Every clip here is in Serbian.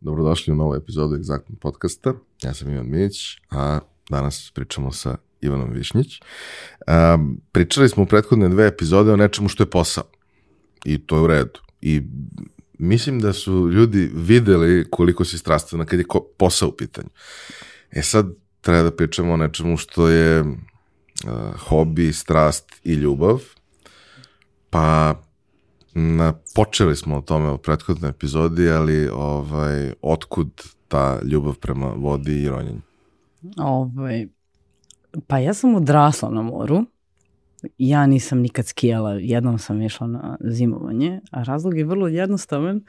Dobrodošli u novu epizodu Exactnog podcasta. Ja sam Ivan Milić, a danas pričamo sa Ivanom Višnjić. Um, pričali smo u prethodne dve epizode o nečemu što je posao. I to je u redu. I mislim da su ljudi videli koliko si strastvena kad je posao u pitanju. E sad treba da pričamo o nečemu što je uh, hobi, strast i ljubav. Pa počeli smo o tome u prethodnoj epizodi, ali ovaj, otkud ta ljubav prema vodi i ronjenju? Ovaj, pa ja sam odrasla na moru. Ja nisam nikad skijala, jednom sam išla na zimovanje, a razlog je vrlo jednostavan.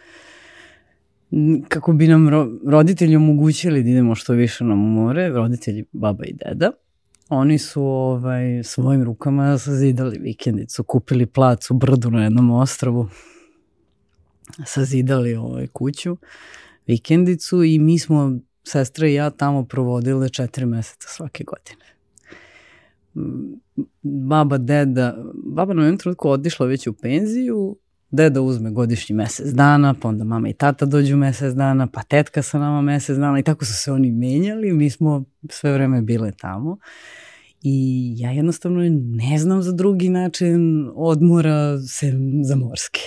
Kako bi nam ro roditelji omogućili da idemo što više na more, roditelji, baba i deda, oni su ovaj, svojim rukama sazidali vikendicu, kupili plac u brdu na jednom ostrovu, sazidali ovaj, kuću, vikendicu i mi smo, sestra i ja, tamo provodile četiri meseca svake godine. Baba, deda, baba na jednom trenutku odišla već u penziju, deda uzme godišnji mesec dana, pa onda mama i tata dođu mesec dana, pa tetka sa nama mesec dana i tako su se oni menjali, mi smo sve vreme bile tamo. I ja jednostavno ne znam za drugi način odmora sem za morski.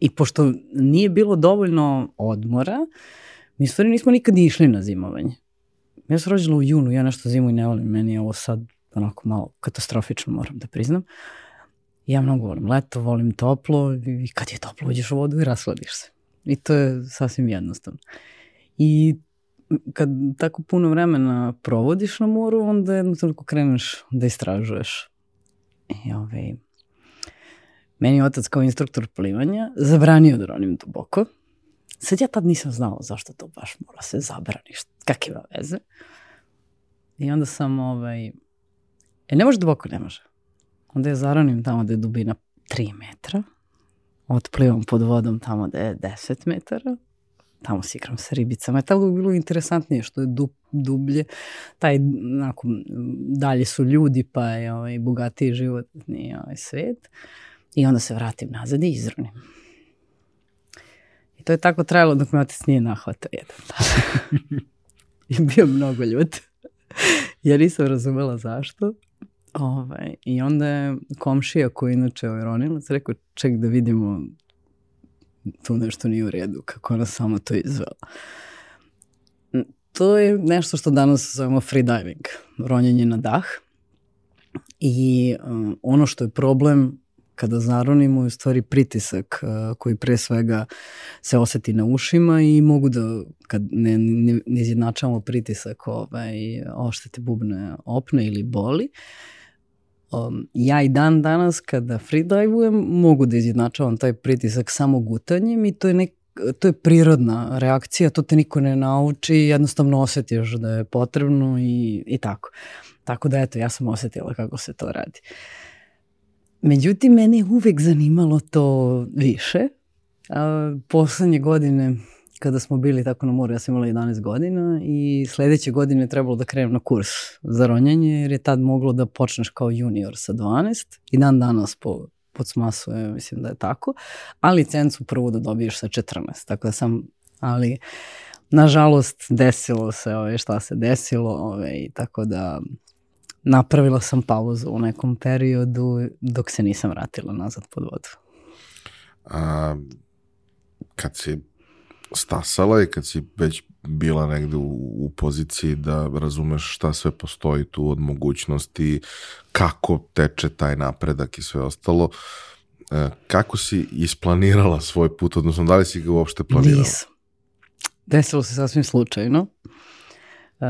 I pošto nije bilo dovoljno odmora, mi stvari nismo nikad išli na zimovanje. Ja sam rođena u junu, ja nešto zimu i ne volim, meni je ovo sad onako malo katastrofično, moram da priznam. Ja mnogo volim leto, volim toplo i kad je toplo uđeš u vodu i rasladiš se. I to je sasvim jednostavno. I kad tako puno vremena provodiš na moru, onda jedno toliko kreneš da istražuješ. I ovaj, meni je otac kao instruktor plivanja zabranio da ronim duboko. Sad ja tad nisam znala zašto to baš mora se zabraniš, kakve veze. I onda sam, ovaj, e ne može duboko, ne može. Onda je zaronim tamo da je dubina 3 metra, otplivam pod vodom tamo da je 10 metara, tamo se igram sa ribicama. Je tako bilo interesantnije što je dub, dublje. Taj, onako, dalje su ljudi, pa je ovaj, bogatiji životni ovaj, svet. I onda se vratim nazad i izronim. I to je tako trajalo dok me otac nije nahvatao jedan dan. I bio mnogo ljut. ja nisam razumela zašto. Ovaj, I onda je komšija koji inače ovaj ronilac rekao ček da vidimo tu nešto nije u redu, kako ona samo to izvela. To je nešto što danas zovemo freediving, ronjenje na dah. I um, ono što je problem kada zaronimo je u stvari pritisak uh, koji pre svega se oseti na ušima i mogu da, kad ne, ne, ne izjednačavamo pritisak ovaj, oštete bubne opne ili boli, uh, um, ja i dan danas kada freedivujem mogu da izjednačavam taj pritisak samo gutanjem i to je nek, to je prirodna reakcija, to te niko ne nauči, jednostavno osetiš da je potrebno i, i tako. Tako da eto, ja sam osetila kako se to radi. Međutim, mene je uvek zanimalo to više. A, poslednje godine kada smo bili tako na moru, ja sam imala 11 godina i sledeće godine trebalo da krenem na kurs za ronjanje, jer je tad moglo da počneš kao junior sa 12 i dan danas po pod smasu je, mislim da je tako, a licencu prvo da dobiješ sa 14, tako da sam, ali nažalost desilo se ove, šta se desilo, ove, tako da napravila sam pauzu u nekom periodu dok se nisam vratila nazad pod vodu. A, kad si stasala i kad si već bila negde u, u poziciji da razumeš šta sve postoji tu od mogućnosti, kako teče taj napredak i sve ostalo, e, kako si isplanirala svoj put, odnosno da li si ga uopšte planirala? Nisam. Desilo se sasvim slučajno. Uh,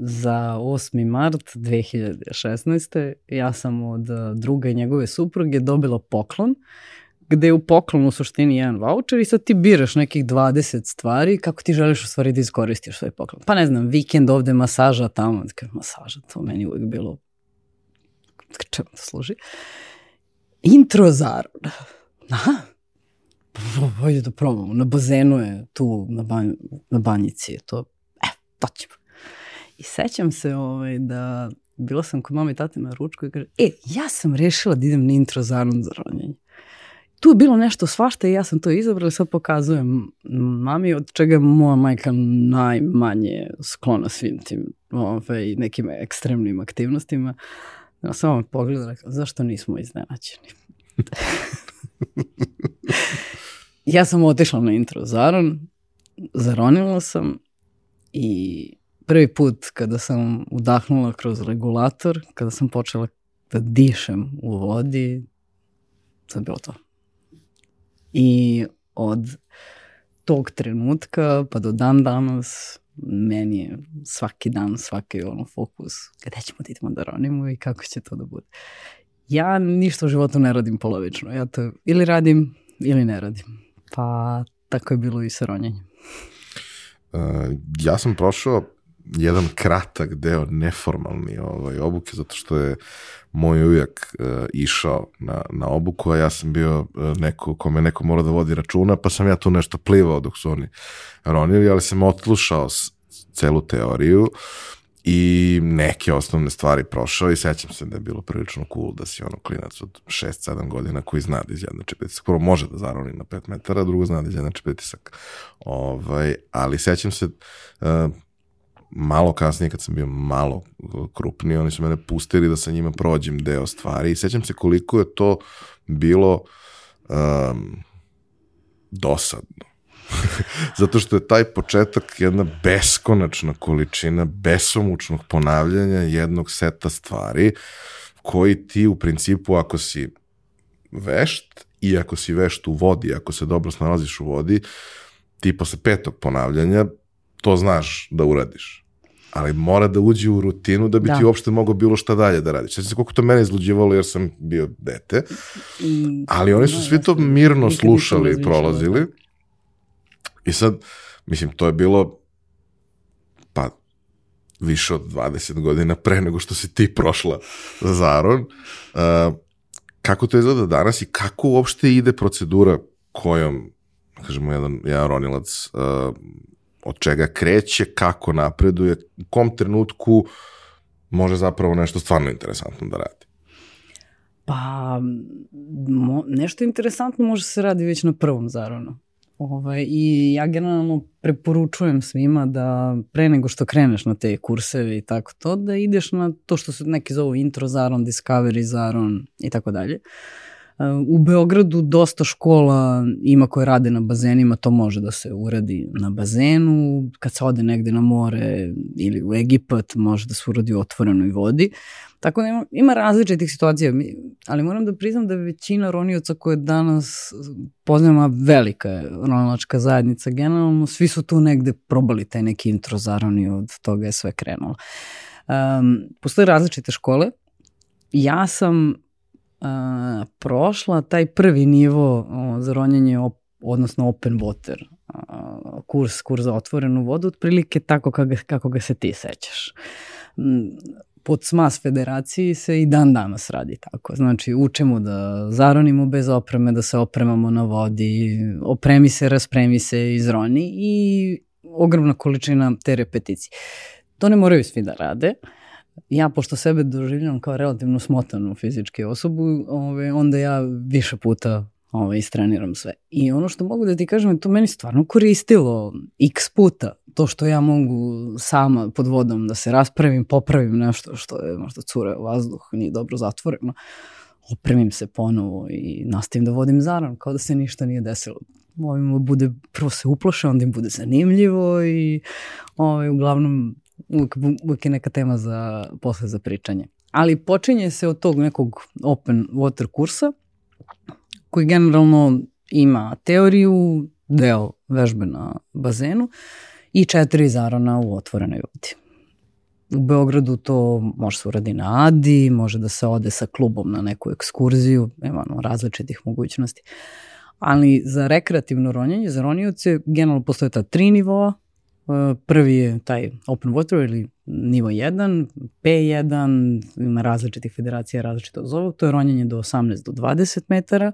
za 8. mart 2016. ja sam od druga i njegove supruge dobila poklon gde je u poklonu u suštini jedan voucher i sad ti biraš nekih 20 stvari kako ti želiš u stvari da iskoristiš svoj poklon. Pa ne znam, vikend ovde, masaža tamo, masaža, to meni uvek bilo čemu to služi. Intro Zaron. Aha, Hajde da probamo. Na bazenu je tu, na, banj, na banjici je to. E, to ćemo. I sećam se ovaj, da bila sam kod mama i tate na ručku i kaže, e, ja sam rešila da idem na intro Zaron za ronjenje. Tu je bilo nešto svašta i ja sam to izabrala sad pokazujem mami od čega je moja majka najmanje sklona svim tim ovaj, nekim ekstremnim aktivnostima. Ja sam vam pogledala, zašto nismo iznenađeni? ja sam otišla na intro Zaron, zaronila sam i prvi put kada sam udahnula kroz regulator, kada sam počela da dišem u vodi, sad bilo to. I od tog trenutka pa do dan danas meni je svaki dan, svaki ono fokus gde ćemo da idemo da ronimo i kako će to da bude. Ja ništa u životu ne radim polovično. Ja to ili radim ili ne radim. Pa tako je bilo i sa ronjenjem. Uh, ja sam prošao jedan kratak deo neformalni ovaj, obuke, zato što je moj ujak uh, išao na, na obuku, a ja sam bio uh, neko kome neko mora da vodi računa, pa sam ja tu nešto plivao dok su oni ronili, ali sam otlušao celu teoriju i neke osnovne stvari prošao i sećam se da je bilo prilično cool da si ono klinac od 6-7 godina koji zna da izjednači pritisak. Prvo može da zaroni na 5 metara, drugo zna da izjednači pritisak. Ovaj, ali sećam se uh, malo kasnije kad sam bio malo krupniji, oni su mene pustili da sa njima prođem deo stvari i sećam se koliko je to bilo um, dosadno. Zato što je taj početak jedna beskonačna količina besomučnog ponavljanja jednog seta stvari koji ti u principu ako si vešt i ako si vešt u vodi, ako se dobro snalaziš u vodi, ti posle petog ponavljanja to znaš da uradiš ali mora da uđe u rutinu da bi da. ti uopšte mogao bilo šta dalje da radiš. Znači, koliko to mene izluđivalo jer sam bio dete, ali oni su no, svi to mirno slušali i prolazili. Da. I sad, mislim, to je bilo pa više od 20 godina pre nego što si ti prošla Zaron. Uh, kako to izgleda danas i kako uopšte ide procedura kojom, kažemo, jedan, jedan ronilac uh, od čega kreće, kako napreduje, u kom trenutku može zapravo nešto stvarno interesantno da radi? Pa, mo, nešto interesantno može se radi već na prvom zaronu. Ovaj, I ja generalno preporučujem svima da pre nego što kreneš na te kurseve i tako to, da ideš na to što se neki zovu intro zaron, discovery zaron i tako dalje. U Beogradu dosta škola ima koje rade na bazenima, to može da se uradi na bazenu, kad se ode negde na more ili u Egipat, može da se uradi u otvorenoj vodi. Tako da ima, ima različitih situacija, ali moram da priznam da većina ronioca koje danas poznajemo velika je ronilačka zajednica generalno, svi su tu negde probali taj neki intro zaroni, od toga je sve krenulo. Um, postoje različite škole, ja sam a, prošla taj prvi nivo o, za ronjenje, op, odnosno open water, a, kurs, kurs za otvorenu vodu, otprilike tako kako, kako ga se ti sećaš. Pod SMAS federaciji se i dan danas radi tako. Znači, učimo da zaronimo bez opreme, da se opremamo na vodi, opremi se, raspremi se, izroni i ogromna količina te repeticije. To ne moraju svi da rade. Uh, ja, pošto sebe doživljam kao relativno smotanu fizički osobu, ove, ovaj, onda ja više puta ovaj, istreniram sve. I ono što mogu da ti kažem, to meni stvarno koristilo x puta. To što ja mogu sama pod vodom da se raspravim, popravim nešto što je možda cure u vazduh, nije dobro zatvoreno, opremim se ponovo i nastavim da vodim zaran, kao da se ništa nije desilo. Ovim bude, prvo se uploše, onda im bude zanimljivo i ovaj, uglavnom uvijek, uvijek je neka tema za, posle za pričanje. Ali počinje se od tog nekog open water kursa, koji generalno ima teoriju, deo vežbe na bazenu i četiri zarona u otvorenoj vodi. U Beogradu to može se uradi na Adi, može da se ode sa klubom na neku ekskurziju, ima ono, različitih mogućnosti. Ali za rekreativno ronjenje, za ronioce, generalno postoje ta tri nivoa, prvi je taj open water ili nivo 1, P1, ima različitih federacija, različito zovu, to je ronjenje do 18 do 20 metara,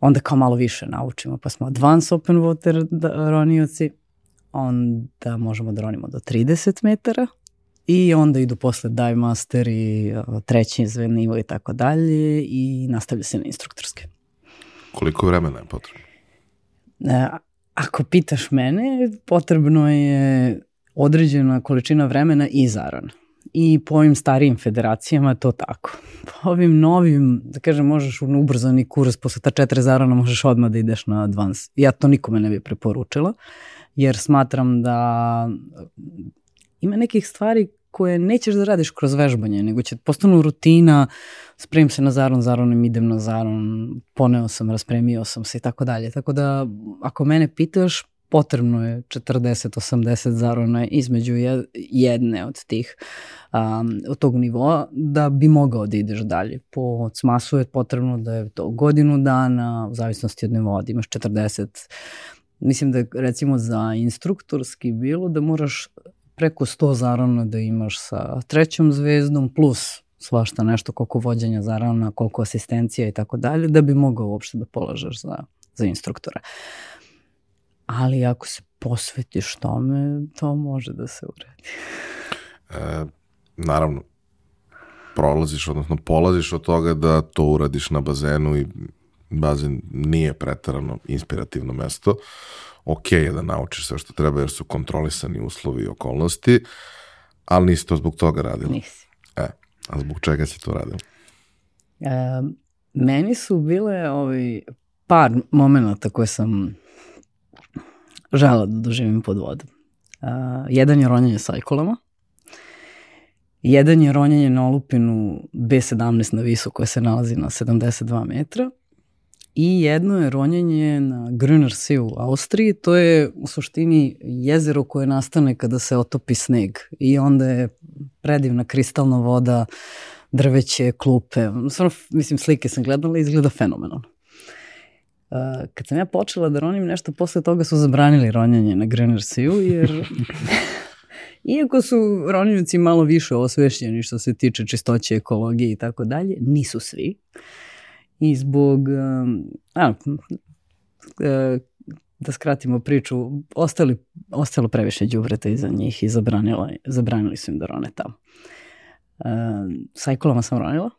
onda kao malo više naučimo, pa smo advanced open water da, ronioci, onda možemo da ronimo do 30 metara i onda idu posle dive master i treći nivo i tako dalje i nastavlja se na instruktorske. Koliko vremena je potrebno? Ako pitaš mene, potrebno je određena količina vremena i zarana. I po ovim starijim federacijama to tako. Po ovim novim, da kažem, možeš u ubrzani kurs posle ta četiri zarana možeš odmah da ideš na advance. Ja to nikome ne bih preporučila, jer smatram da ima nekih stvari koje nećeš da radiš kroz vežbanje, nego će postanu rutina, spremim se na zaron, zaronem idem na zaron, poneo sam, raspremio sam se i tako dalje. Tako da, ako mene pitaš, potrebno je 40-80 zarona između jedne od tih um, od tog nivoa da bi mogao da ideš dalje. Po CMAS-u je potrebno da je to godinu dana, u zavisnosti od nivoa, da imaš 40 Mislim da recimo za instruktorski bilo da moraš preko 100 zarona da imaš sa trećom zvezdom plus svašta nešto koliko vođenja zarana, koliko asistencija i tako dalje, da bi mogao uopšte da polažeš za, za instruktora. Ali ako se posvetiš tome, to može da se uredi. E, naravno, prolaziš, odnosno polaziš od toga da to uradiš na bazenu i bazen nije pretarano inspirativno mesto. Ok je da naučiš sve što treba jer su kontrolisani uslovi i okolnosti, ali nisi to zbog toga radila. Nisi. E, a zbog čega si to radila? E, meni su bile ovaj, par momenta koje sam žela da doživim pod vodom. Uh, jedan je ronjanje sajkolama, jedan je ronjanje na olupinu B17 na visu koja se nalazi na 72 metra i jedno je ronjenje na Grüner See u Austriji. To je u suštini jezero koje nastane kada se otopi sneg i onda je predivna kristalna voda, drveće, klupe. Stvarno, mislim, slike sam gledala i izgleda fenomenalno. Uh, kad sam ja počela da ronim nešto, posle toga su zabranili ronjanje na Grüner Sea-u, jer iako su ronjivci malo više osvešćeni što se tiče čistoće, ekologije i tako dalje, nisu svi. Uh, i zbog, a, da skratimo priču, ostali, ostalo previše đubreta iza njih i zabranila, zabranili su im da rone tamo. Sajkulama sam ronila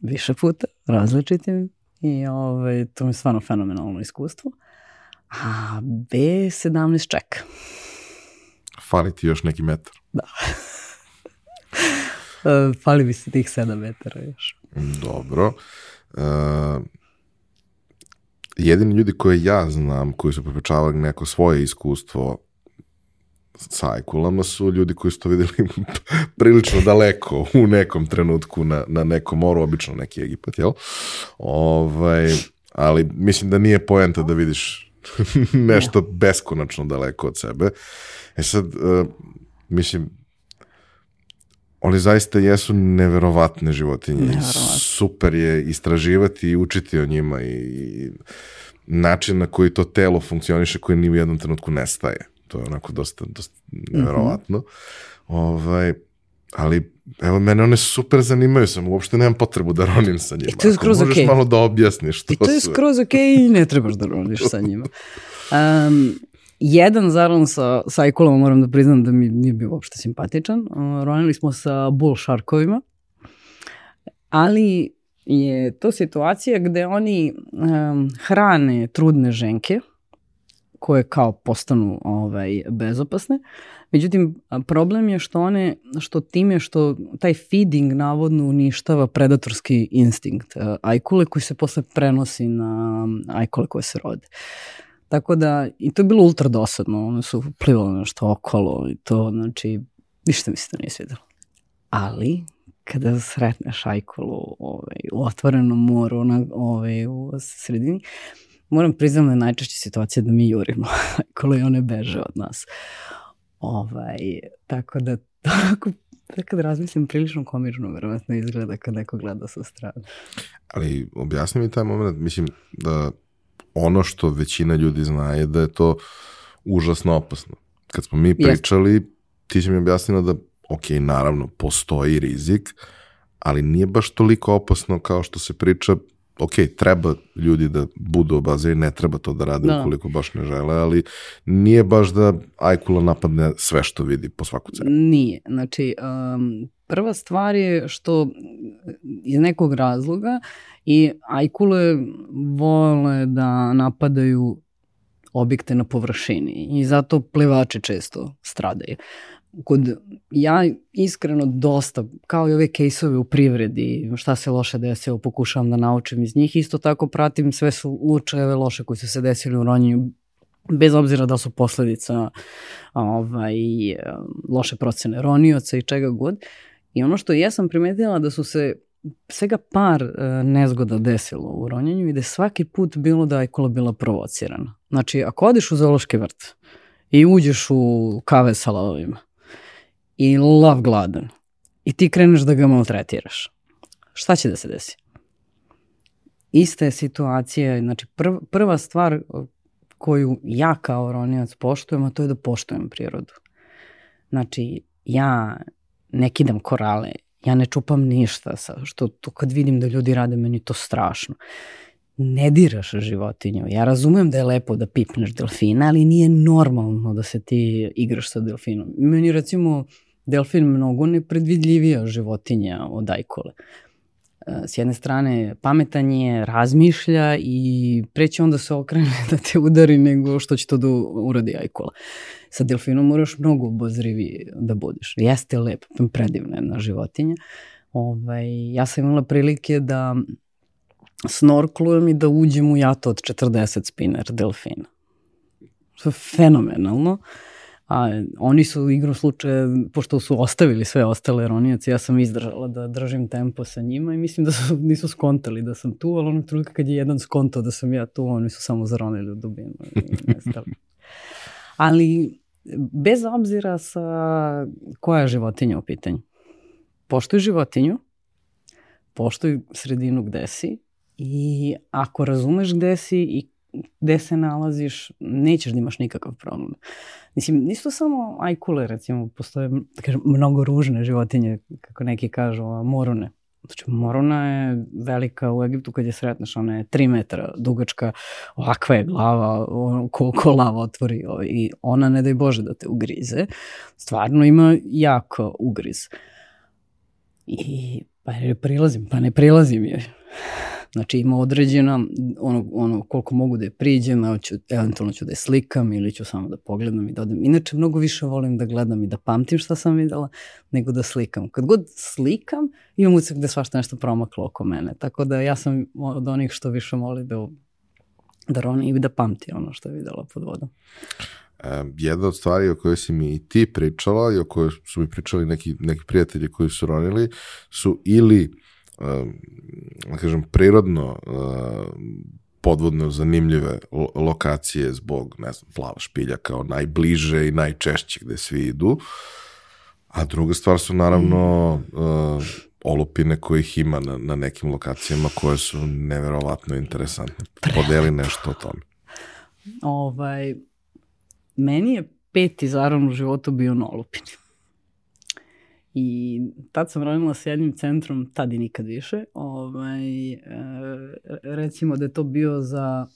više puta, različitim i ovaj, to mi je stvarno fenomenalno iskustvo. A B17 čeka. Fali ti još neki metar. Da. Fali bi se tih 7 metara još. Dobro. Uh, jedini ljudi koje ja znam koji su prepričavali neko svoje iskustvo sa ajkulama su ljudi koji su to videli prilično daleko u nekom trenutku na, na nekom moru, obično neki Egipat, jel? Ovaj, ali mislim da nije poenta da vidiš nešto beskonačno daleko od sebe. E sad, uh, mislim, oni zaista jesu neverovatne životinje. Neverovatne. Super je istraživati i učiti o njima i način na koji to telo funkcioniše koji ni u jednom trenutku nestaje. To je onako dosta, dosta neverovatno. Mm -hmm. ovaj, ali evo, mene one super zanimaju, sam uopšte nemam potrebu da ronim sa njima. I to je skroz možeš okay. malo da objasniš što I to je skroz ok i ne trebaš da roniš sa njima. Um, Jedan zaron sa sajkulama moram da priznam da mi nije bio uopšte simpatičan. Uh, ronili smo sa bull sharkovima, ali je to situacija gde oni um, hrane trudne ženke koje kao postanu ovaj, bezopasne. Međutim, problem je što one, što time što taj feeding navodno uništava predatorski instinkt uh, ajkule koji se posle prenosi na ajkule koje se rode. Uh, Tako da, i to je bilo ultra dosadno, one su plivale nešto okolo i to, znači, ništa mi se to nije svidelo. Ali, kada sretneš ajkolu ovaj, u otvorenom moru, na, ovaj, u sredini, moram priznam da je najčešća situacija da mi jurimo ajkolu i one beže od nas. Ovaj, tako da, tako da kad razmislim prilično komično, verovatno izgleda kad neko gleda sa strane. Ali objasni mi taj moment, mislim da ono što većina ljudi zna je da je to užasno opasno. Kad smo mi pričali, Jest. ti si mi objasnila da, ok, naravno, postoji rizik, ali nije baš toliko opasno kao što se priča, ok, treba ljudi da budu obaziri, ne treba to da rade da. ukoliko baš ne žele, ali nije baš da ajkula napadne sve što vidi po svaku cenu. Nije. Znači, um, prva stvar je što iz nekog razloga i ajkule vole da napadaju objekte na površini i zato plivači često stradaju. Kod ja iskreno dosta, kao i ove kejsove u privredi, šta se loše desilo, pokušavam da naučim iz njih, isto tako pratim sve su slučajeve loše koji su se desili u ronjenju, bez obzira da su posledica ovaj, loše procene ronioca i čega god. I ono što jesam primetila da su se svega par uh, nezgoda desilo u ronjenju i da je svaki put bilo da je kola bila provocirana. Znači, ako odiš u zoološki vrt i uđeš u kave sa lavovima i lav gladan i ti kreneš da ga maltretiraš, šta će da se desi? Ista je situacija, znači prv, prva stvar koju ja kao ronijac poštujem, a to je da poštujem prirodu. Znači, ja ne kidam korale, ja ne čupam ništa, sa, što to kad vidim da ljudi rade, meni to strašno. Ne diraš životinju. Ja razumem da je lepo da pipneš delfina, ali nije normalno da se ti igraš sa delfinom. Meni recimo delfin mnogo nepredvidljivija životinja od ajkole. E, s jedne strane pametan je, razmišlja i preće onda se okrene da te udari nego što će to da uradi ajkola. Sa delfinom moraš mnogo obozriviji da budeš. Jeste lep, predivna jedna životinja. Ovaj, ja sam imala prilike da snorklujem i da uđem u jato od 40 spinner delfina. To je fenomenalno. Uh, a oni su igru slučaja, pošto su ostavili sve ostale ronijace, ja sam izdržala da držim tempo sa njima i mislim da su, nisu skontali da sam tu, ali onog trenutka kad je jedan skontao da sam ja tu, oni su samo zaronili u dubinu i nestali. ali bez obzira sa koja je životinja u pitanju. Poštuj životinju, poštuj sredinu gde si i ako razumeš gde si i gde se nalaziš, nećeš da imaš nikakav problem. Mislim, nisu samo ajkule, recimo, postoje da kažem, mnogo ružne životinje, kako neki kažu, morone. Znači, morona je velika u Egiptu kad je sretneš, ona je 3 metra dugačka, ovakva je glava, koliko lava otvori i ona ne daj Bože da te ugrize. Stvarno ima jako ugriz. I pa ne prilazim, pa ne prilazim je. Znači ima određena, ono, ono koliko mogu da je priđem, evo ću, eventualno ću da je slikam ili ću samo da pogledam i da odem. Inače mnogo više volim da gledam i da pamtim šta sam videla nego da slikam. Kad god slikam imam ucek da svašta nešto promaklo oko mene. Tako da ja sam od onih što više voli da, da roni i da pamti ono što je videla pod vodom. Um, jedna od stvari o kojoj si mi i ti pričala i o kojoj su mi pričali neki, neki prijatelji koji su ronili su ili da kažem, prirodno podvodno zanimljive lokacije zbog, ne znam, plava špilja kao najbliže i najčešće gde svi idu. A druga stvar su naravno uh, olupine kojih ima na, na nekim lokacijama koje su neverovatno interesantne. Podeli nešto o tome. Ovaj, meni je peti zaron u životu bio na olupini. I tad sam radila s jednim centrom, tad i nikad više. Ovaj, e, recimo da je to bio za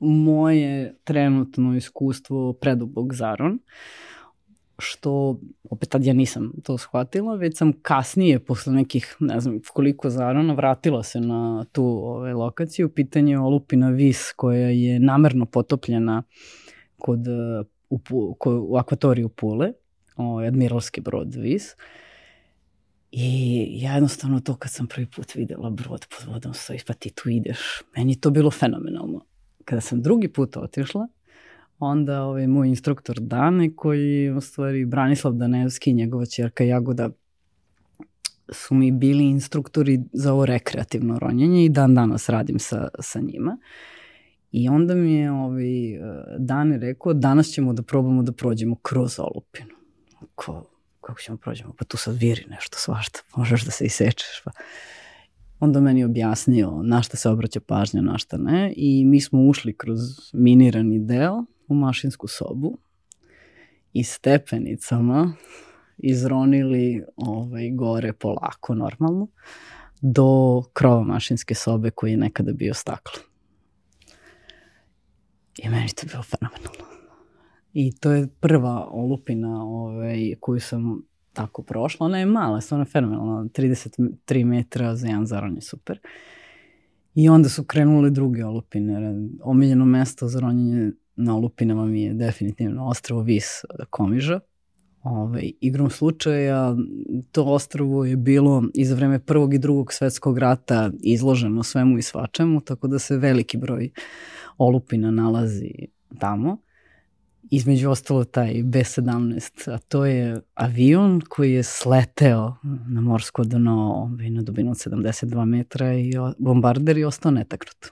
moje trenutno iskustvo predubog zaron što opet tad ja nisam to shvatila, već sam kasnije, posle nekih, ne znam koliko zarona, vratila se na tu ovaj, lokaciju. Pitanje je olupina vis koja je namerno potopljena kod, u, kod, u akvatoriju Pule, ovaj, admiralski brod vis. Uh, I ja jednostavno to kad sam prvi put videla brod pod vodom stoji, pa ti tu ideš. Meni to bilo fenomenalno. Kada sam drugi put otišla, onda ovaj moj instruktor Dane, koji u stvari Branislav Danevski i njegova čerka Jagoda su mi bili instruktori za ovo rekreativno ronjenje i dan danas radim sa, sa njima. I onda mi je ovaj, Dane rekao, danas ćemo da probamo da prođemo kroz olupinu. Ko, kako ćemo prođemo, pa tu sad viri nešto svašta, možeš da se isečeš, pa onda meni objasnio na šta se obraća pažnja, na šta ne i mi smo ušli kroz minirani deo u mašinsku sobu i stepenicama izronili ovaj, gore polako normalno do krova mašinske sobe koji je nekada bio staklo. I meni to bilo fenomenalno. I to je prva olupina ovaj, koju sam tako prošla. Ona je mala, stvarno fenomenalna, 33 metra za jedan zaron je super. I onda su krenule druge olupine. Omiljeno mesto za ronjenje na olupinama mi je definitivno ostravo Vis Komiža. Ove, ovaj, igrom slučaja, to ostravo je bilo i za vreme prvog i drugog svetskog rata izloženo svemu i svačemu, tako da se veliki broj olupina nalazi tamo. Između ostalo taj B-17, a to je avion koji je sleteo na morsko dno ovaj, na dubinu od 72 metra i bombarder je ostao netaknut.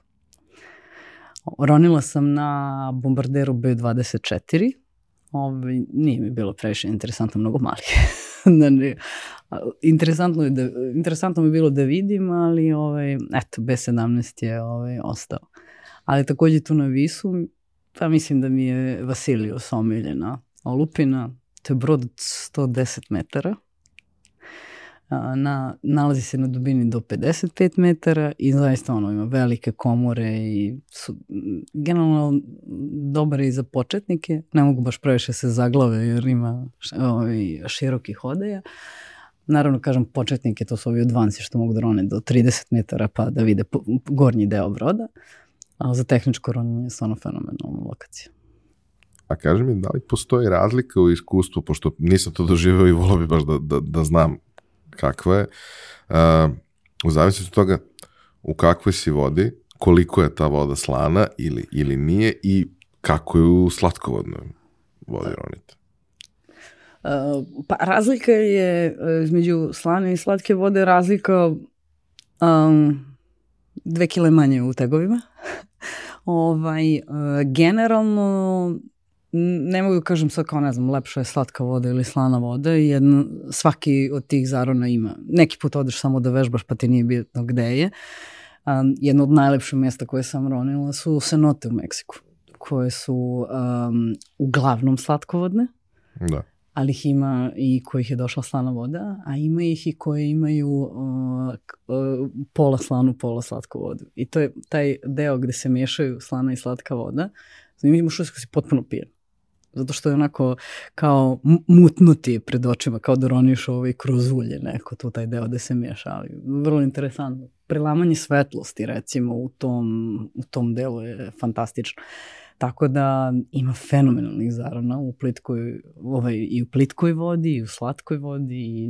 Ronila sam na bombarderu B-24, ovaj, nije mi bilo previše interesantno, mnogo mali. ne, interesantno, je da, interesantno mi je bilo da vidim, ali ovaj, eto, B-17 je ovaj, ostao. Ali takođe tu na Visu, pa mislim da mi je Vasilio omiljena olupina, to je brod 110 metara, na, nalazi se na dubini do 55 metara i zaista ono ima velike komore i su generalno dobar i za početnike. Ne mogu baš previše se zaglave jer ima ovaj, širokih odeja. Naravno, kažem, početnike, to su ovi odvanci što mogu da rone do 30 metara pa da vide gornji deo broda. A za tehničko ronjenje je stvarno fenomenalna lokacija. A kaži mi, da li postoji razlika u iskustvu, pošto nisam to doživao i volao bi baš da, da, da znam kakva je, uh, u zavisnosti od toga u kakvoj si vodi, koliko je ta voda slana ili, ili nije i kako je u slatkovodnoj vodi ronite. Uh, pa razlika je e, između slane i slatke vode razlika um, dve kile manje u tegovima. ovaj, uh, generalno ne mogu da kažem sad kao ne znam, lepša je slatka voda ili slana voda i jedno, svaki od tih zarona ima. Neki put odeš samo da vežbaš pa ti nije bitno gde je. Um, jedno od najlepših mesta koje sam ronila su senote u Meksiku, koje su um, uglavnom slatkovodne. Da. Ali ih ima i kojih je došla slana voda, a ima ih i koje imaju uh, uh, pola slanu, pola slatku vodu. I to je taj deo gde se mešaju slana i slatka voda. Znači, imaš što si potpuno pijen zato što je onako kao mutnuti pred očima, kao da roniš ovaj kroz ulje neko, tu taj deo da se miješa, ali vrlo interesantno. Prelamanje svetlosti recimo u tom, u tom delu je fantastično. Tako da ima fenomenalnih zarana u plitkoj, ovaj, i u plitkoj vodi, i u slatkoj vodi, i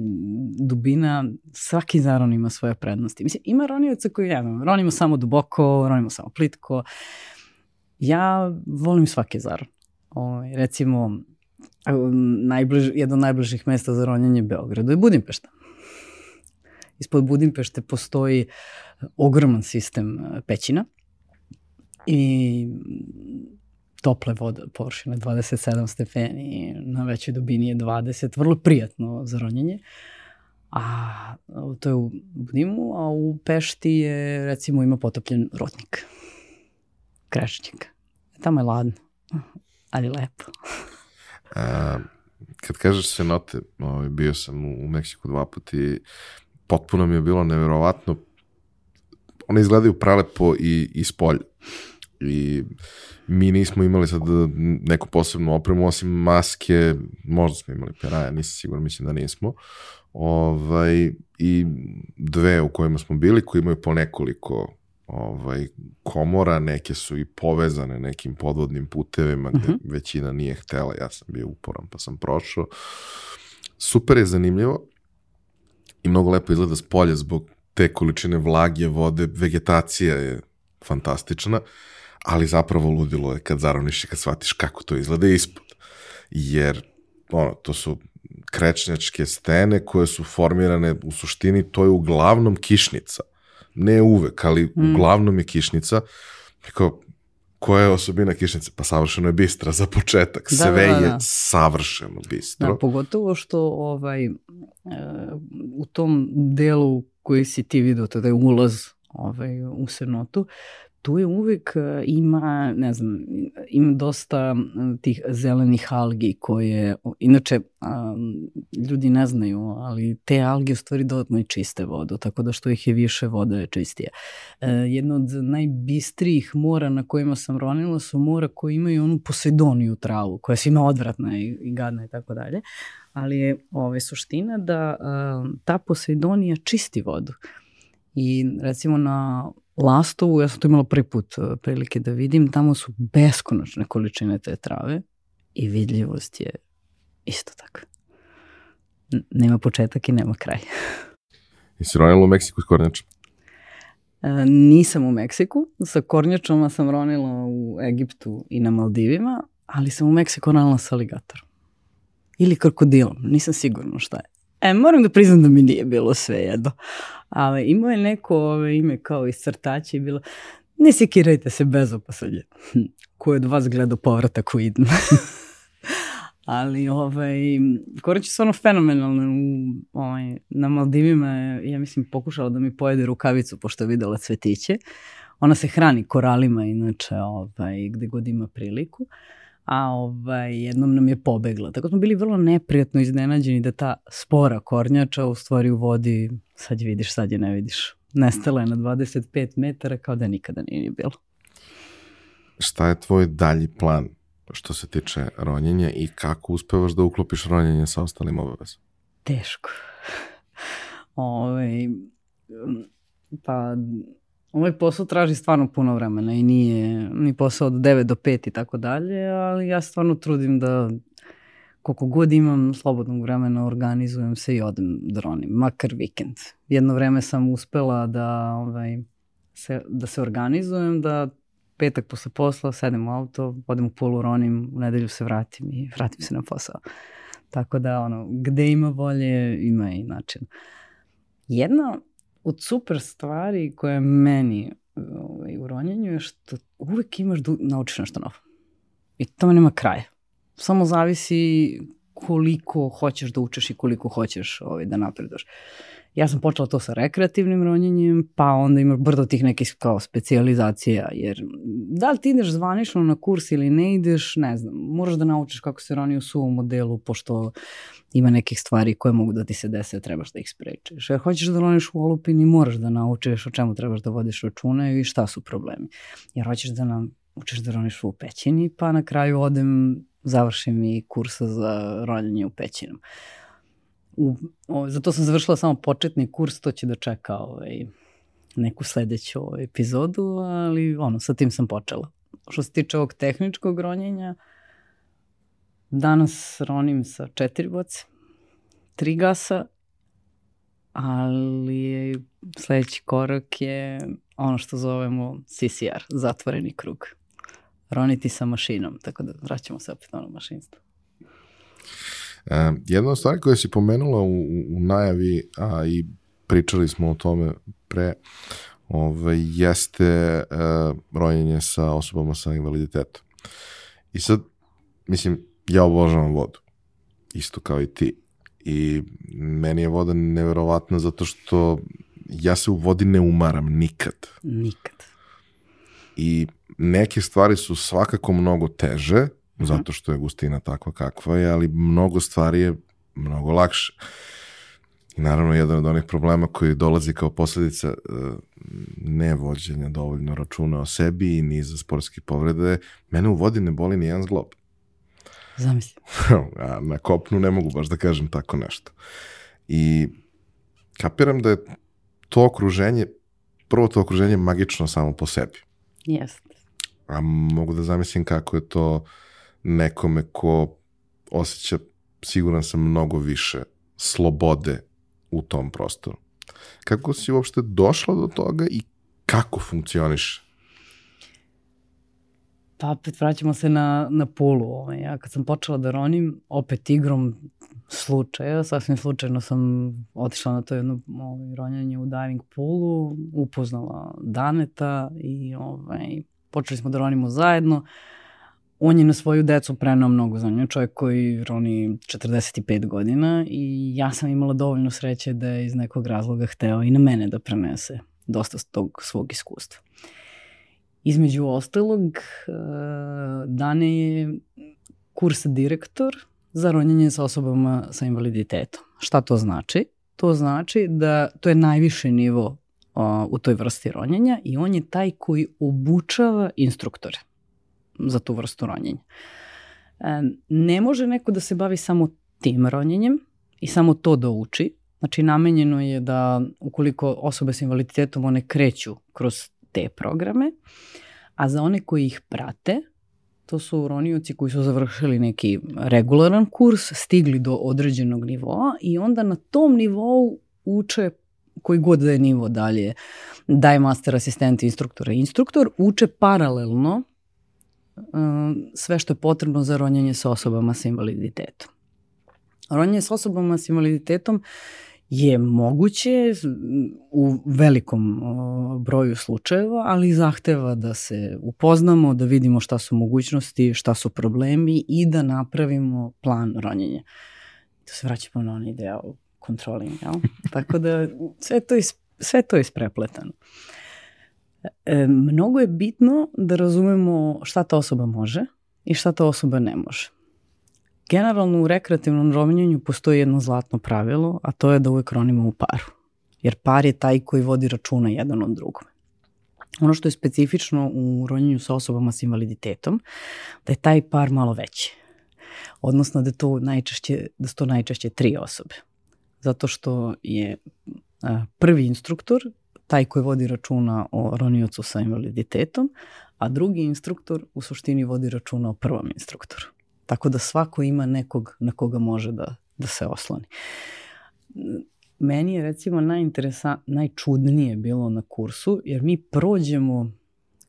dubina. Svaki zaron ima svoje prednosti. Mislim, ima ronioca koji, ja ronimo samo duboko, ronimo samo plitko. Ja volim svaki zaron. Ovaj, recimo, najbliž, jedno od najbližih mesta za ronjanje Beogradu je Budimpešta. Ispod Budimpešte postoji ogroman sistem e, pećina i tople vode, površine 27 stepeni, na većoj dubini je 20, vrlo prijatno za ronjenje. A to je u Budimu, a u Pešti je, recimo, ima potopljen rotnik. Krešćnik. Tamo je ladno ali lepo. A, kad kažeš se note, ovaj, bio sam u, u Meksiku dva puta i potpuno mi je bilo neverovatno. One izgledaju prelepo i, i spolje. I mi nismo imali sad neku posebnu opremu, osim maske, možda smo imali peraja, nisam siguran, mislim da nismo. Ovaj, I dve u kojima smo bili, koji imaju po nekoliko ovaj, komora, neke su i povezane nekim podvodnim putevima gde uh mhm. -huh. većina nije htela, ja sam bio uporan pa sam prošao. Super je zanimljivo i mnogo lepo izgleda s polja zbog te količine vlage, vode, vegetacija je fantastična, ali zapravo ludilo je kad zaroniš i kad shvatiš kako to izgleda ispod. Jer ono, to su krečnjačke stene koje su formirane u suštini, to je uglavnom kišnica ne uvek, ali mm. uglavnom je kišnica. Kao, koja je osobina kišnice? Pa savršeno je bistra za početak. Da, Sve da, da, je savršeno bistro. Da, pogotovo što ovaj, e, u tom delu koji si ti vidio, tada je ulaz ovaj, u senotu, tu je uvek e, ima, ne znam, ima dosta tih zelenih algi koje, inače, ljudi ne znaju, ali te alge u stvari dodatno i čiste vodu, tako da što ih je više, voda je čistija. E, jedno od najbistrijih mora na kojima sam ronila su mora koji imaju onu posedoniju travu, koja je svima odvratna i, gadna i tako dalje, ali je ove, suština da ta posedonija čisti vodu. I recimo na Lastovu, ja sam to imala prvi put uh, prilike da vidim, tamo su beskonačne količine te trave i vidljivost je isto tako. Nema početak i nema kraj. I si ronila u Meksiku s kornjačom? E, nisam u Meksiku, sa kornjačama sam ronila u Egiptu i na Maldivima, ali sam u Meksiku ronila sa aligatorom. Ili krokodilom, nisam sigurno šta je. E, moram da priznam da mi nije bilo sve jedno. Ali imao je neko ove, ime kao iz crtaća i bilo, ne sekirajte se bez opasadje. Hm, ko je od vas gleda povratak u idem. Ali ovaj, Korać je stvarno fenomenalno. U, ovaj, na Maldivima je, ja mislim, pokušala da mi pojede rukavicu pošto je videla cvetiće. Ona se hrani koralima, inače, ovaj, gde god ima priliku. Uh, a ovaj, jednom nam je pobegla. Tako smo bili vrlo neprijatno iznenađeni da ta spora kornjača u stvari u vodi, sad je vidiš, sad je ne vidiš. Nestala je na 25 metara kao da nikada nije ni bilo. Šta je tvoj dalji plan što se tiče ronjenja i kako uspevaš da uklopiš ronjenje sa ostalim obavezom? Teško. Ove, ovaj, pa Ovaj posao traži stvarno puno vremena i nije ni posao od 9 do 5 i tako dalje, ali ja stvarno trudim da koliko god imam slobodnog vremena organizujem se i odem dronim, makar vikend. Jedno vreme sam uspela da, ovaj, se, da se organizujem, da petak posle posla sedem u auto, odem u polu ronim, u nedelju se vratim i vratim se na posao. Tako da, ono, gde ima volje, ima i način. Jedna od super stvari koje meni ovaj, u ronjenju je što uvek imaš da naučiš nešto novo. I to nema kraja. Samo zavisi koliko hoćeš da učeš i koliko hoćeš ovaj, da napreduješ. Ja sam počela to sa rekreativnim ronjenjem, pa onda imaš brdo tih nekih kao specializacija, jer da li ti ideš zvanično na kurs ili ne ideš, ne znam, moraš da naučiš kako se roni u suvom modelu, pošto ima nekih stvari koje mogu da ti se dese, trebaš da ih sprečiš. Jer hoćeš da roniš u olupini, moraš da naučiš o čemu trebaš da vodiš račune i šta su problemi. Jer hoćeš da nam učiš da roniš u pećini, pa na kraju odem, završim i kursa za ronjanje u pećinom. U, o, zato sam završila samo početni kurs, to će da čeka ovaj, neku sledeću ovaj, epizodu, ali ono, sa tim sam počela. Što se tiče ovog tehničkog ronjenja, danas ronim sa četiri boce, tri gasa, ali sledeći korak je ono što zovemo CCR, zatvoreni krug. Roniti sa mašinom, tako da vraćamo se opet na ono mašinstvo. E, jedna od stvari koja si pomenula u, u najavi, a i pričali smo o tome pre, ove, ovaj, jeste e, rojenje sa osobama sa invaliditetom. I sad, mislim, ja obožavam vodu. Isto kao i ti. I meni je voda neverovatna zato što ja se u vodi ne umaram nikad. Nikad. I neke stvari su svakako mnogo teže. Zato što je gustina takva kakva je, ali mnogo stvari je mnogo lakše. I naravno, jedan od onih problema koji dolazi kao posledica uh, nevođenja dovoljno računa o sebi i niza sportskih povrede, mene u vodi ne boli ni jedan zglob. Zamisli. A na kopnu ne mogu baš da kažem tako nešto. I kapiram da je to okruženje, prvo to okruženje magično samo po sebi. Jeste. A mogu da zamislim kako je to uh, nekome ko osjeća, siguran sam, mnogo više slobode u tom prostoru. Kako si uopšte došla do toga i kako funkcioniš? Pa opet vraćamo se na, na pulu. Ovaj. Ja kad sam počela da ronim, opet igrom slučaja, sasvim slučajno sam otišla na to jedno ovaj, ronjanje u diving poolu, upoznala Daneta i ovaj, počeli smo da ronimo zajedno. Uh, on je na svoju decu prenao mnogo za nju, čovjek koji roni 45 godina i ja sam imala dovoljno sreće da je iz nekog razloga hteo i na mene da prenese dosta tog svog iskustva. Između ostalog, e, dane je kurs direktor za ronjenje sa osobama sa invaliditetom. Šta to znači? To znači da to je najviši nivo u toj vrsti ronjenja i on je taj koji obučava instruktore za tu vrstu ronjenja. E, ne može neko da se bavi samo tim ronjenjem i samo to da uči. Znači, namenjeno je da ukoliko osobe sa invaliditetom one kreću kroz te programe, a za one koji ih prate, to su ronioci koji su završili neki regularan kurs, stigli do određenog nivoa i onda na tom nivou uče koji god da je nivo dalje, daje master asistent instruktora. Instruktor uče paralelno sve što je potrebno za ronjanje sa osobama sa invaliditetom. Ronjanje sa osobama sa invaliditetom je moguće u velikom broju slučajeva, ali zahteva da se upoznamo, da vidimo šta su mogućnosti, šta su problemi i da napravimo plan ronjenja. To se vraćamo na onaj deo controlling, jel? Tako da sve to, is, sve to je isprepletano. E, mnogo je bitno da razumemo šta ta osoba može i šta ta osoba ne može. Generalno u rekreativnom rominjanju postoji jedno zlatno pravilo, a to je da uvek ronimo u paru. Jer par je taj koji vodi računa jedan od drugom. Ono što je specifično u ronjenju sa osobama s invaliditetom, da je taj par malo veći. Odnosno da, to najčešće, da su to najčešće tri osobe. Zato što je prvi instruktor taj koji vodi računa o roniocu sa invaliditetom, a drugi instruktor u suštini vodi računa o prvom instruktoru. Tako da svako ima nekog na koga može da, da se osloni. Meni je recimo najinteresa, najčudnije bilo na kursu, jer mi prođemo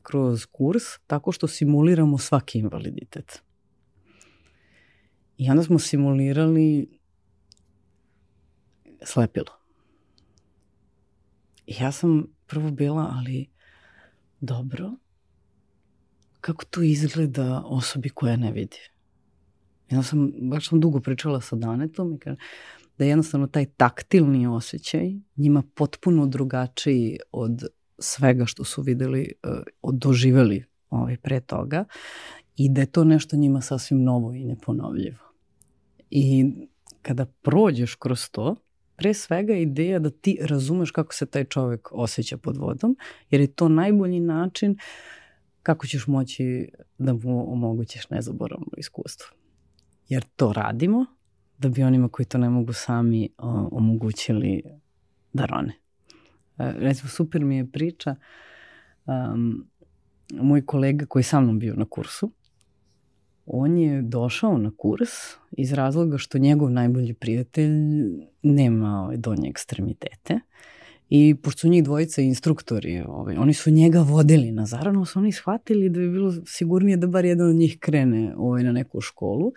kroz kurs tako što simuliramo svaki invaliditet. I onda smo simulirali slepilo. I ja sam prvo bila, ali dobro, kako to izgleda osobi koja ne vidi? Ja sam, baš sam dugo pričala sa Danetom i da je jednostavno taj taktilni osjećaj njima potpuno drugačiji od svega što su videli, e, od doživeli ovaj, pre toga i da je to nešto njima sasvim novo i neponovljivo. I kada prođeš kroz to, pre svega ideja da ti razumeš kako se taj čovek osjeća pod vodom, jer je to najbolji način kako ćeš moći da mu omogućiš nezaboravno iskustvo jer to radimo da bi onima koji to ne mogu sami o, omogućili da rone. E, recimo, super mi je priča um, moj kolega koji sa mnom bio na kursu, on je došao na kurs iz razloga što njegov najbolji prijatelj nema ovaj, donje ekstremitete I pošto su njih dvojica instruktori, ovaj, oni su njega vodili na zarano, su oni shvatili da bi bilo sigurnije da bar jedan od njih krene ovaj, na neku školu.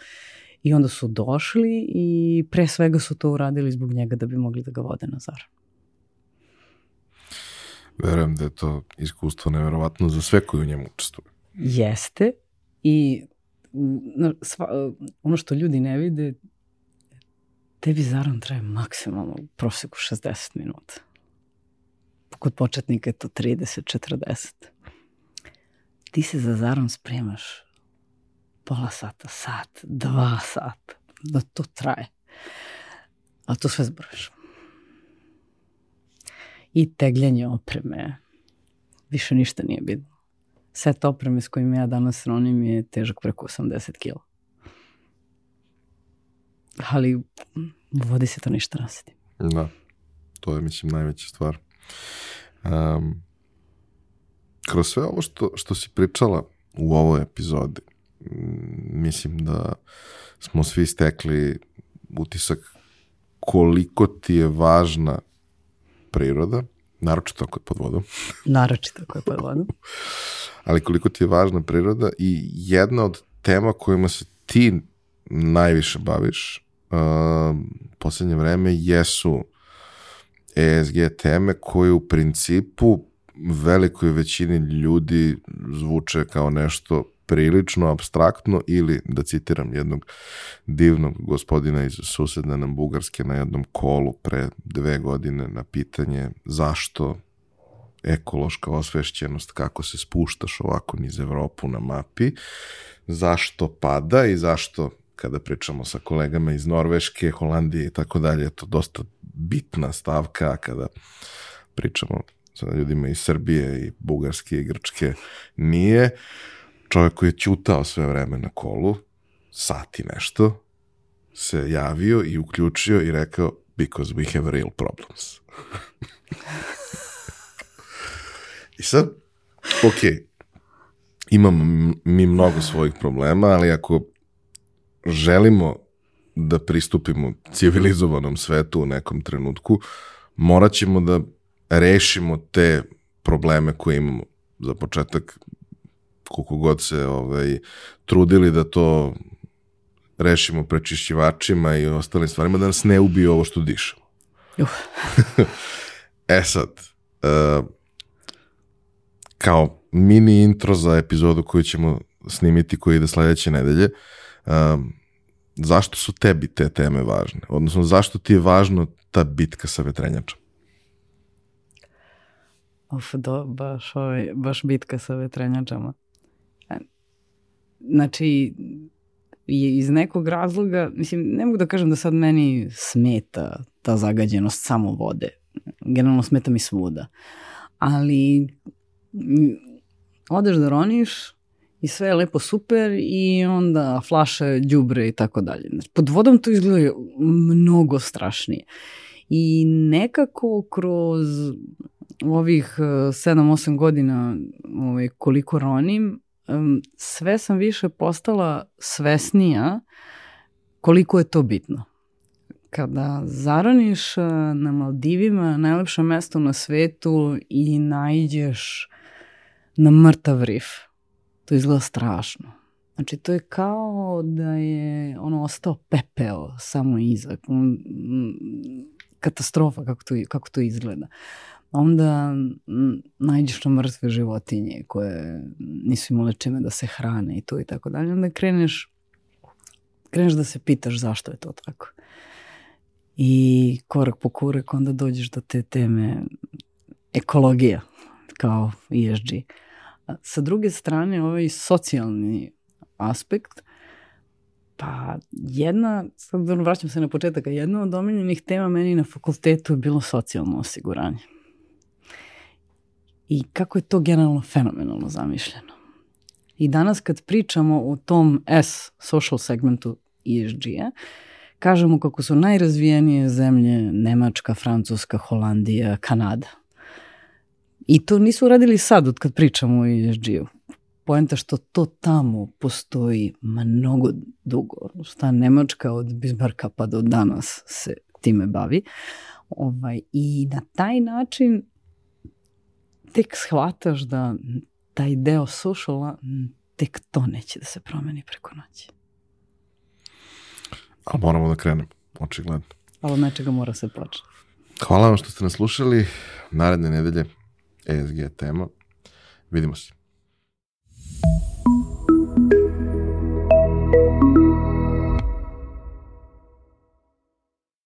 I onda su došli i pre svega su to uradili zbog njega da bi mogli da ga vode na zarano. Verujem da je to iskustvo neverovatno za sve koji u njemu učestvuju. Jeste i sva, ono što ljudi ne vide, tebi zaran traje maksimalno u proseku 60 minuta kod početnika je to 30-40. Ti se za zarom spremaš pola sata, sat, dva sata, da to traje. A to sve zbrojiš. I tegljanje opreme, više ništa nije bitno. Set opreme s kojim ja danas ronim je težak preko 80 kila. Ali vodi se to ništa nasedi. Da, to je mislim najveća stvar. Um, kroz sve ovo što, što si pričala u ovoj epizodi, mislim da smo svi stekli utisak koliko ti je važna priroda, naročito ako je pod vodom. naročito ako je pod vodom. Ali koliko ti je važna priroda i jedna od tema kojima se ti najviše baviš uh, poslednje vreme jesu ESG teme koje u principu velikoj većini ljudi zvuče kao nešto prilično abstraktno ili, da citiram jednog divnog gospodina iz susedne nam Bugarske na jednom kolu pre dve godine na pitanje zašto ekološka osvešćenost, kako se spuštaš ovako niz Evropu na mapi, zašto pada i zašto kada pričamo sa kolegama iz Norveške, Holandije i tako dalje, je to dosta bitna stavka kada pričamo sa ljudima iz Srbije i Bugarske i Grčke, nije. Čovjek koji je ćutao sve vreme na kolu, sati nešto, se javio i uključio i rekao because we have real problems. I sad, ok, imamo mi mnogo svojih problema, ali ako želimo da pristupimo civilizovanom svetu u nekom trenutku, morat ćemo da rešimo te probleme koje imamo. Za početak, koliko god se ovaj, trudili da to rešimo prečišćivačima i ostalim stvarima, da nas ne ubije ovo što dišemo. e sad, uh, kao mini intro za epizodu koju ćemo snimiti koji ide sledeće nedelje, um, zašto su tebi te teme važne? Odnosno, zašto ti je važno ta bitka sa vetrenjačom? Uf, do, baš, ovaj, baš bitka sa vetrenjačama. E, znači, iz nekog razloga, mislim, ne mogu da kažem da sad meni smeta ta zagađenost samo vode. Generalno smeta mi svuda. Ali odeš da roniš i sve je lepo super i onda flaše, đubre i tako dalje. Znači, pod vodom to izgleda mnogo strašnije. I nekako kroz ovih 7-8 godina ovaj, koliko ronim, sve sam više postala svesnija koliko je to bitno. Kada zaraniš e, na Maldivima, najlepše mesto na svetu i najđeš na mrtav rif, to izgleda strašno. Znači, to je kao da je ono ostao pepeo samo iza. Katastrofa kako to, kako to izgleda. Onda nađeš na mrtve životinje koje nisu imale čime da se hrane i to i tako dalje. Onda kreneš, kreneš da se pitaš zašto je to tako. I korak po korak onda dođeš do te teme ekologija kao ESG. Sa druge strane, ovaj socijalni aspekt, pa jedna, sad vraćam se na početak, jedna od omiljenih tema meni na fakultetu je bilo socijalno osiguranje. I kako je to generalno fenomenalno zamišljeno. I danas kad pričamo o tom S, social segmentu ESG-a, kažemo kako su najrazvijenije zemlje Nemačka, Francuska, Holandija, Kanada. I to nisu uradili sad od kad pričamo o ESG-u. Poenta što to tamo postoji mnogo dugo. Šta Nemačka od Bismarcka pa do danas se time bavi. Ovaj, I na taj način tek shvataš da taj deo sociala tek to neće da se promeni preko noći. Ali moramo da krenemo, očigledno. Ali od nečega mora se početi. Hvala vam što ste nas slušali. Naredne nedelje ESG tema. Vidimo se.